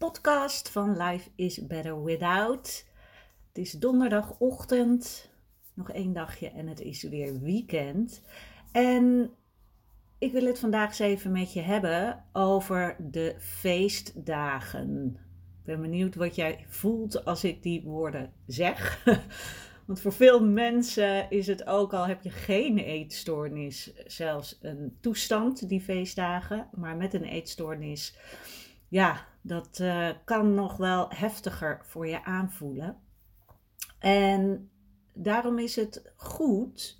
podcast van Life is Better Without. Het is donderdagochtend, nog één dagje en het is weer weekend. En ik wil het vandaag eens even met je hebben over de feestdagen. Ik ben benieuwd wat jij voelt als ik die woorden zeg. Want voor veel mensen is het ook al heb je geen eetstoornis, zelfs een toestand, die feestdagen. Maar met een eetstoornis, ja, dat uh, kan nog wel heftiger voor je aanvoelen. En daarom is het goed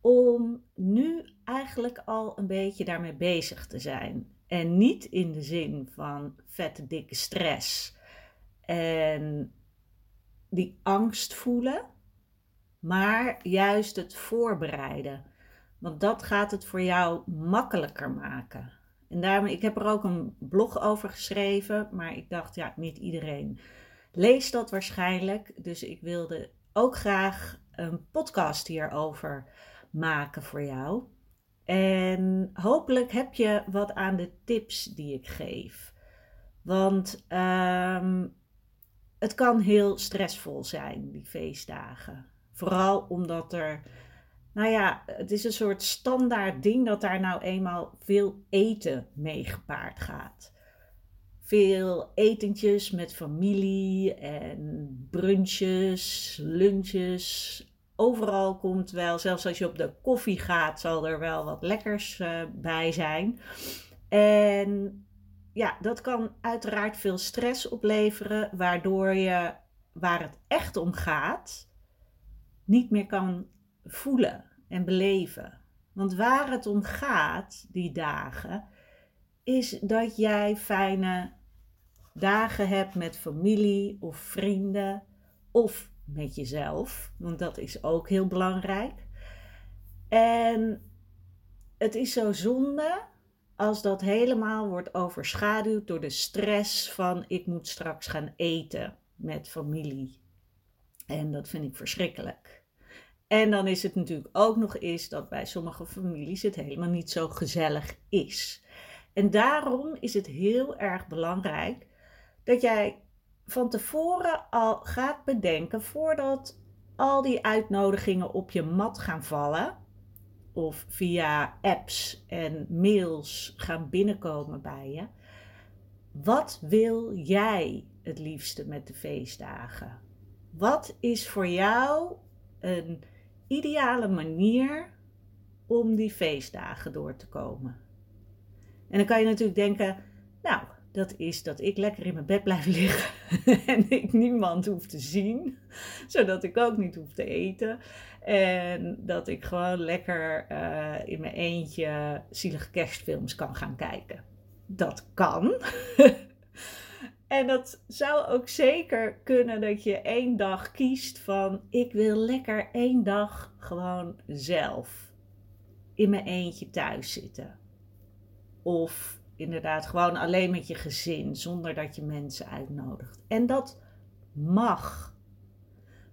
om nu eigenlijk al een beetje daarmee bezig te zijn. En niet in de zin van vette dikke stress en die angst voelen, maar juist het voorbereiden. Want dat gaat het voor jou makkelijker maken. En daarom, ik heb er ook een blog over geschreven, maar ik dacht, ja, niet iedereen leest dat waarschijnlijk. Dus ik wilde ook graag een podcast hierover maken voor jou. En hopelijk heb je wat aan de tips die ik geef. Want um, het kan heel stressvol zijn, die feestdagen. Vooral omdat er nou ja, het is een soort standaard ding dat daar nou eenmaal veel eten mee gepaard gaat. Veel etentjes met familie en brunches, lunches. Overal komt wel, zelfs als je op de koffie gaat, zal er wel wat lekkers uh, bij zijn. En ja, dat kan uiteraard veel stress opleveren, waardoor je waar het echt om gaat, niet meer kan voelen en beleven. Want waar het om gaat, die dagen, is dat jij fijne dagen hebt met familie of vrienden of met jezelf, want dat is ook heel belangrijk. En het is zo zonde als dat helemaal wordt overschaduwd door de stress van ik moet straks gaan eten met familie. En dat vind ik verschrikkelijk. En dan is het natuurlijk ook nog eens dat bij sommige families het helemaal niet zo gezellig is. En daarom is het heel erg belangrijk dat jij van tevoren al gaat bedenken voordat al die uitnodigingen op je mat gaan vallen of via apps en mails gaan binnenkomen bij je. Wat wil jij het liefste met de feestdagen? Wat is voor jou een ideale manier om die feestdagen door te komen. En dan kan je natuurlijk denken, nou, dat is dat ik lekker in mijn bed blijf liggen en ik niemand hoef te zien, zodat ik ook niet hoef te eten. En dat ik gewoon lekker uh, in mijn eentje zielige kerstfilms kan gaan kijken. Dat kan. En dat zou ook zeker kunnen dat je één dag kiest van ik wil lekker één dag gewoon zelf in mijn eentje thuis zitten. Of inderdaad gewoon alleen met je gezin zonder dat je mensen uitnodigt. En dat mag.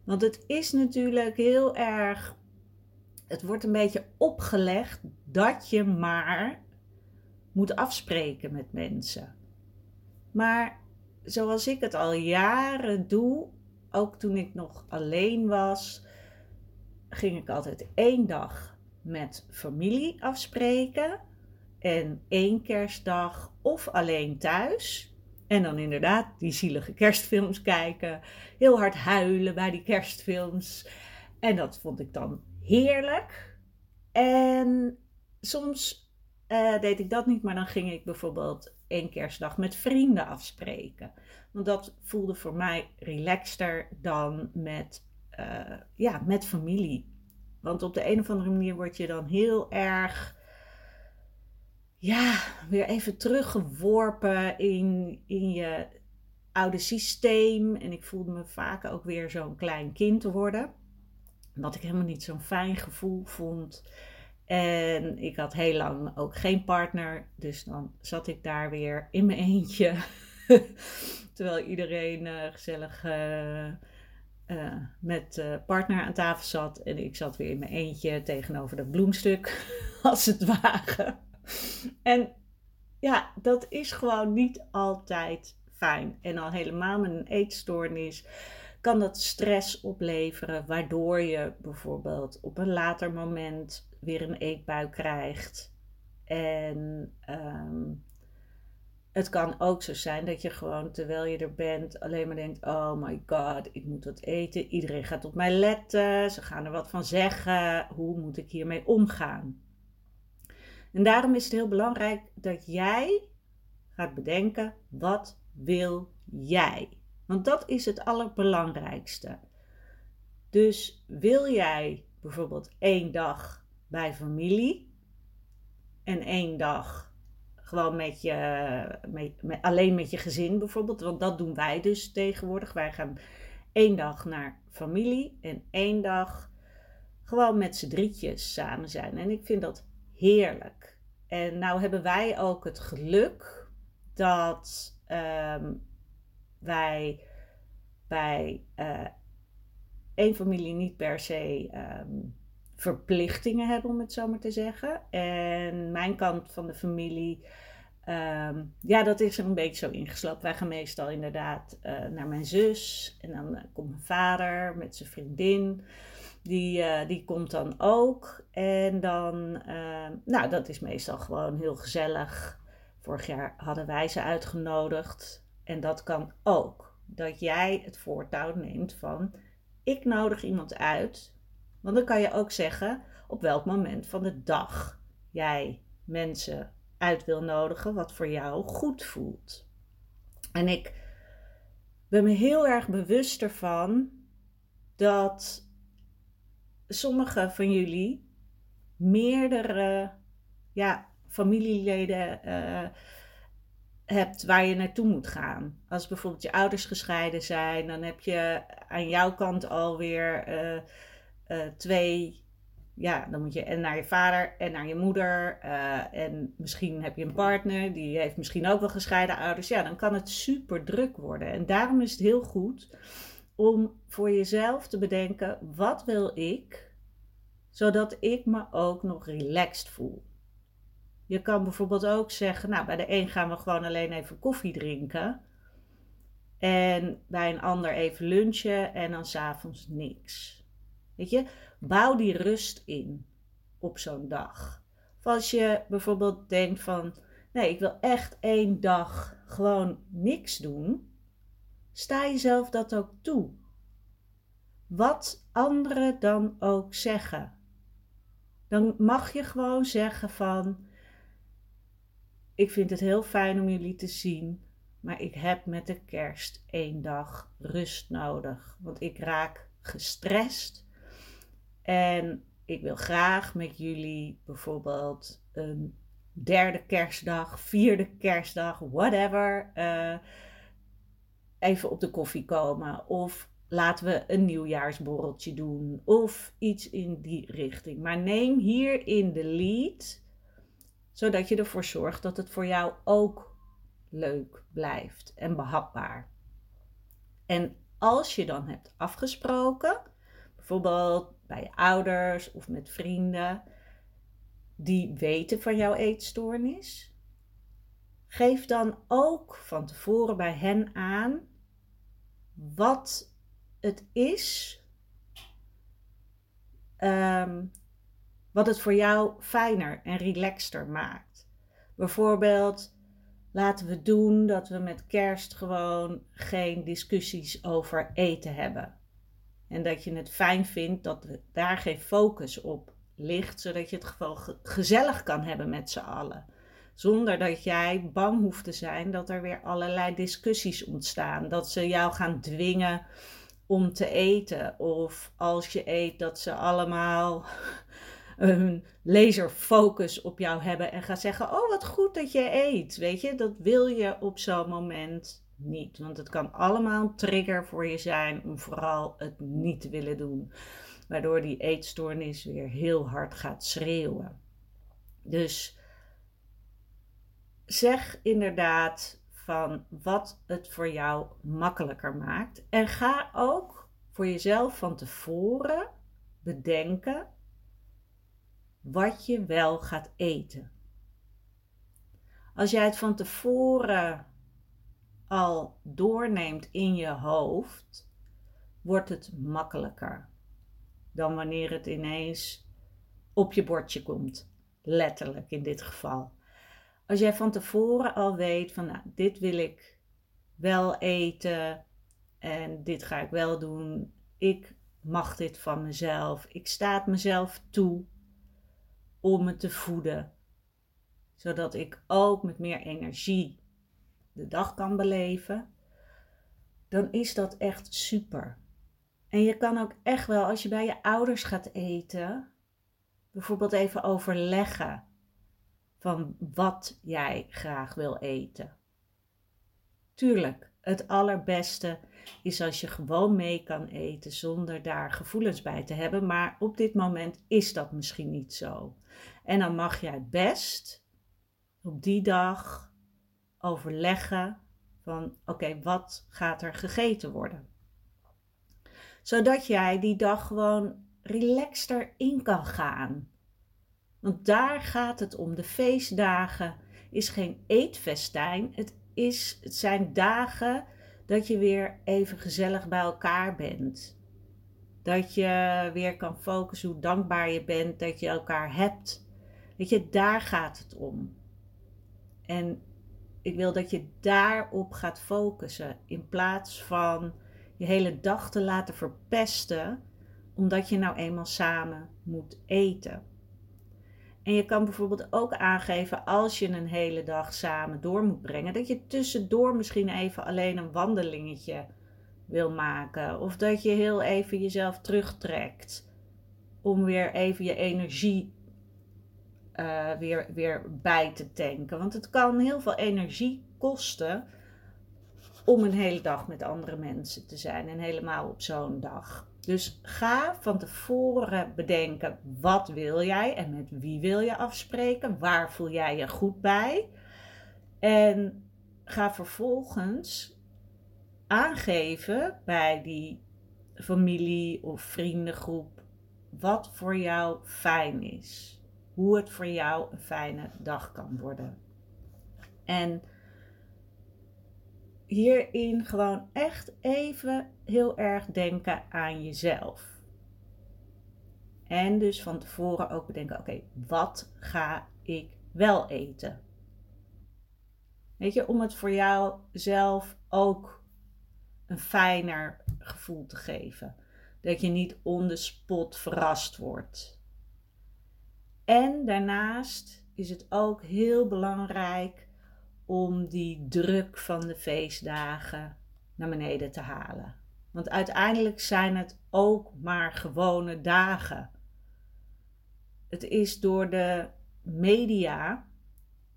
Want het is natuurlijk heel erg. Het wordt een beetje opgelegd dat je maar moet afspreken met mensen. Maar zoals ik het al jaren doe, ook toen ik nog alleen was, ging ik altijd één dag met familie afspreken en één kerstdag of alleen thuis. En dan inderdaad die zielige kerstfilms kijken, heel hard huilen bij die kerstfilms. En dat vond ik dan heerlijk. En soms uh, deed ik dat niet, maar dan ging ik bijvoorbeeld één kerstdag met vrienden afspreken. Want dat voelde voor mij relaxter dan met, uh, ja, met familie. Want op de een of andere manier word je dan heel erg ja, weer even teruggeworpen in, in je oude systeem. En ik voelde me vaak ook weer zo'n klein kind worden. Wat ik helemaal niet zo'n fijn gevoel vond. En ik had heel lang ook geen partner. Dus dan zat ik daar weer in mijn eentje. Terwijl iedereen uh, gezellig uh, uh, met partner aan tafel zat. En ik zat weer in mijn eentje tegenover dat bloemstuk, als het ware. En ja, dat is gewoon niet altijd fijn. En al helemaal met een eetstoornis kan dat stress opleveren, waardoor je bijvoorbeeld op een later moment weer een eetbui krijgt. En um, het kan ook zo zijn dat je gewoon terwijl je er bent alleen maar denkt: oh my god, ik moet wat eten. Iedereen gaat op mij letten. Ze gaan er wat van zeggen. Hoe moet ik hiermee omgaan? En daarom is het heel belangrijk dat jij gaat bedenken: wat wil jij? Want dat is het allerbelangrijkste. Dus wil jij bijvoorbeeld één dag bij familie en één dag gewoon met je, met, alleen met je gezin bijvoorbeeld, want dat doen wij dus tegenwoordig. Wij gaan één dag naar familie en één dag gewoon met z'n drietjes samen zijn. En ik vind dat heerlijk. En nou hebben wij ook het geluk dat Ehm, wij bij uh, één familie niet per se ehm, verplichtingen hebben, om het zo maar te zeggen. En mijn kant van de familie, ehm, ja, dat is er een beetje zo ingeslopen. Wij gaan meestal inderdaad uh, naar mijn zus en dan uh, komt mijn vader met zijn vriendin. Die, die komt dan ook. En dan, nou, dat is meestal gewoon heel gezellig. Vorig jaar hadden wij ze uitgenodigd. En dat kan ook. Dat jij het voortouw neemt van: ik nodig iemand uit. Want dan kan je ook zeggen op welk moment van de dag jij mensen uit wil nodigen wat voor jou goed voelt. En ik ben me heel erg bewust ervan dat sommige van jullie meerdere ja, familieleden uh, hebt waar je naartoe moet gaan. Als bijvoorbeeld je ouders gescheiden zijn, dan heb je aan jouw kant alweer uh, twee. Ja, dan moet je en naar je vader en naar je moeder. en misschien heb je een partner, die heeft misschien ook wel gescheiden ouders. Ja, dan kan het super druk worden. En daarom is het heel goed om voor jezelf te bedenken: wat wil ik, zodat ik me ook nog relaxed voel. Je kan bijvoorbeeld ook zeggen, nou bij de een gaan we gewoon alleen even koffie drinken. En bij een ander even lunchen en dan s'avonds niks. Weet je, bouw die rust in op zo'n dag. Of als je bijvoorbeeld denkt van, nee, ik wil echt één dag gewoon niks doen. Sta jezelf dat ook toe. Wat anderen dan ook zeggen. Dan mag je gewoon zeggen van, ik vind het heel fijn om jullie te zien, maar ik heb met de kerst één dag rust nodig. Want ik raak gestrest en ik wil graag met jullie bijvoorbeeld een derde kerstdag, vierde kerstdag, whatever, uh, even op de koffie komen. Of laten we een nieuwjaarsborreltje doen. Of iets in die richting. Maar neem hierin de lead zodat je ervoor zorgt dat het voor jou ook leuk blijft en behapbaar. En als je dan hebt afgesproken, bijvoorbeeld bij je ouders of met vrienden die weten van jouw eetstoornis, geef dan ook van tevoren bij hen aan wat het is um, wat het voor jou fijner en relaxter maakt. Bijvoorbeeld, laten we doen dat we met kerst gewoon geen discussies over eten hebben. En dat je het fijn vindt dat daar geen focus op ligt, zodat je het gewoon gezellig kan hebben met z'n allen. Zonder dat jij bang hoeft te zijn dat er weer allerlei discussies ontstaan. Dat ze jou gaan dwingen om te eten. Of als je eet, dat ze allemaal een laserfocus op jou hebben en gaan zeggen: Oh, wat goed dat je eet. Weet je, dat wil je op zo'n moment niet. Want het kan allemaal een trigger voor je zijn om vooral het niet te willen doen. Waardoor die eetstoornis weer heel hard gaat schreeuwen. Dus zeg inderdaad van wat het voor jou makkelijker maakt. En ga ook voor jezelf van tevoren bedenken wat je wel gaat eten. Als jij het van tevoren al doorneemt in je hoofd, wordt het makkelijker dan wanneer het ineens op je bordje komt. Letterlijk in dit geval. Als jij van tevoren al weet van nou, dit wil ik wel eten en dit ga ik wel doen. Ik mag dit van mezelf. Ik sta het mezelf toe om me te voeden. Zodat ik ook met meer energie de dag kan beleven. Dan is dat echt super. En je kan ook echt wel, als je bij je ouders gaat eten, bijvoorbeeld even overleggen van wat jij graag wil eten. Tuurlijk, het allerbeste is als je gewoon mee kan eten zonder daar gevoelens bij te hebben, maar op dit moment is dat misschien niet zo. En dan mag jij best op die dag overleggen van oké, wat gaat er gegeten worden? Zodat jij die dag gewoon relaxter in kan gaan. Want daar gaat het om. De feestdagen is geen eetfestijn. Het, is, het zijn dagen dat je weer even gezellig bij elkaar bent. Dat je weer kan focussen hoe dankbaar je bent dat je elkaar hebt. Weet je, daar gaat het om. En ik wil dat je daarop gaat focussen in plaats van je hele dag te laten verpesten omdat je nou eenmaal samen moet eten. En je kan bijvoorbeeld ook aangeven als je een hele dag samen door moet brengen, dat je tussendoor misschien even alleen een wandelingetje wil maken. Of dat je heel even jezelf terugtrekt om weer even je energie uh, weer, weer bij te tanken. Want het kan heel veel energie kosten om een hele dag met andere mensen te zijn. En helemaal op zo'n dag. Dus ga van tevoren bedenken wat wil jij en met wie wil je afspreken. Waar voel jij je goed bij. En ga vervolgens aangeven bij die familie of vriendengroep wat voor jou fijn is hoe het voor jou een fijne dag kan worden. En hierin gewoon echt even heel erg denken aan jezelf. En dus van tevoren ook bedenken: oké, wat ga ik wel eten? Weet je, om het voor jou zelf ook een fijner gevoel te geven. Dat je niet on spot verrast wordt. En daarnaast is het ook heel belangrijk om die druk van de feestdagen naar beneden te halen. Want uiteindelijk zijn het ook maar gewone dagen. Het is door de media,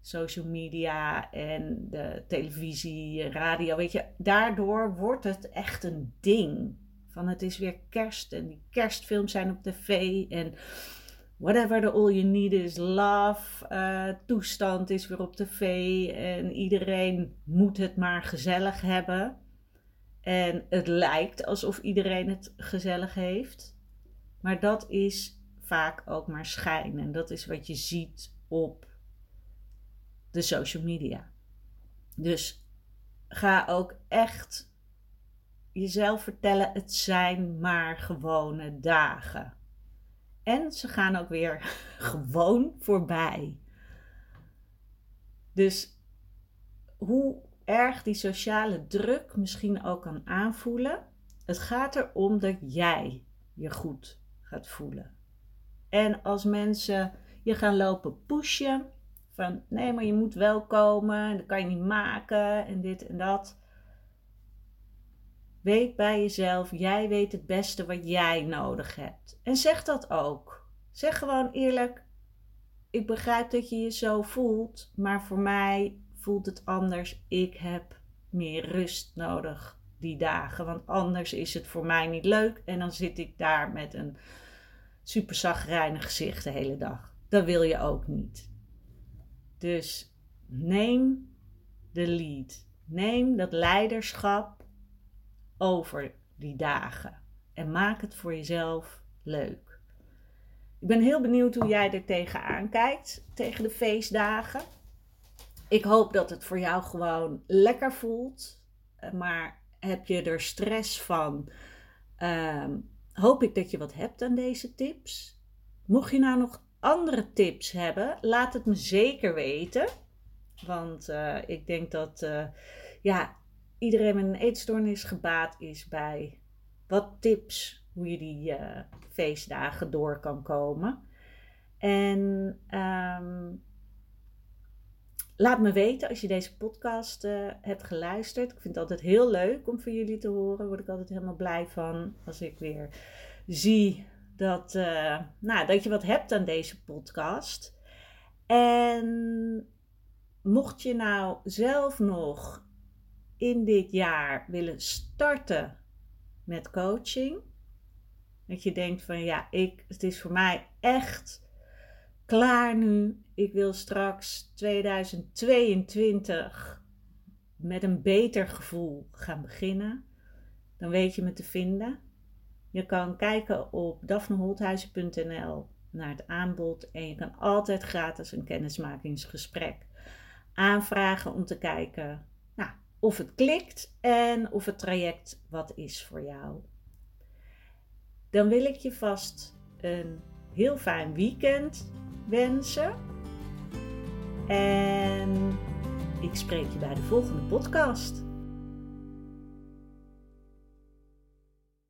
social media en de televisie, radio, weet je, daardoor wordt het echt een ding. Van het is weer kerst en die kerstfilms zijn op tv en whatever the all you need is love uh, toestand is weer op tv en iedereen moet het maar gezellig hebben. En het lijkt alsof iedereen het gezellig heeft. Maar dat is vaak ook maar schijn. En dat is wat je ziet op de social media. Dus ga ook echt jezelf vertellen: het zijn maar gewone dagen. En ze gaan ook weer gewoon voorbij. Dus hoe erg die sociale druk misschien ook kan aanvoelen, Het gaat erom dat jij je goed gaat voelen. En als mensen je gaan lopen pushen, van nee, maar je moet wel komen, en dat kan je niet maken, en dit en dat. Weet bij jezelf, jij weet het beste wat jij nodig hebt. En zeg dat ook. Zeg gewoon eerlijk: Ik begrijp dat je je zo voelt, maar voor mij voelt het anders. Ik heb meer rust nodig die dagen, want anders is het voor mij niet leuk en dan zit ik daar met een super zagrijnig gezicht de hele dag. Dat wil je ook niet. Dus neem de lead. Neem dat leiderschap over die dagen. En maak het voor jezelf leuk. Ik ben heel benieuwd hoe jij er tegenaan kijkt, tegen de feestdagen. Ik hoop dat het voor jou gewoon lekker voelt. Maar heb je er stress van? Ehm, hoop ik dat je wat hebt aan deze tips. Mocht je nou nog andere tips hebben, laat het me zeker weten. Want uh, ik denk dat uh, ja, iedereen met een eetstoornis gebaat is bij wat tips hoe je die uh, feestdagen door kan komen. En um, laat me weten als je deze podcast hebt geluisterd. Ik vind het altijd heel leuk om van jullie te horen. Word ik altijd helemaal blij van als ik weer zie dat, uh, nou, dat je wat hebt aan deze podcast. En mocht je nou zelf nog in dit jaar willen starten met coaching, dat je denkt van ja, ik, het is voor mij echt klaar nu. Ik wil straks 2022 met een beter gevoel gaan beginnen. Dan weet je me te vinden. Je kan kijken op daphneholthuizen.nl naar het aanbod en je kan altijd gratis een kennismakingsgesprek aanvragen om te kijken of het klikt en of het traject wat is voor jou. Dan wil ik je vast een heel fijn weekend wensen. En ik spreek je bij de volgende podcast.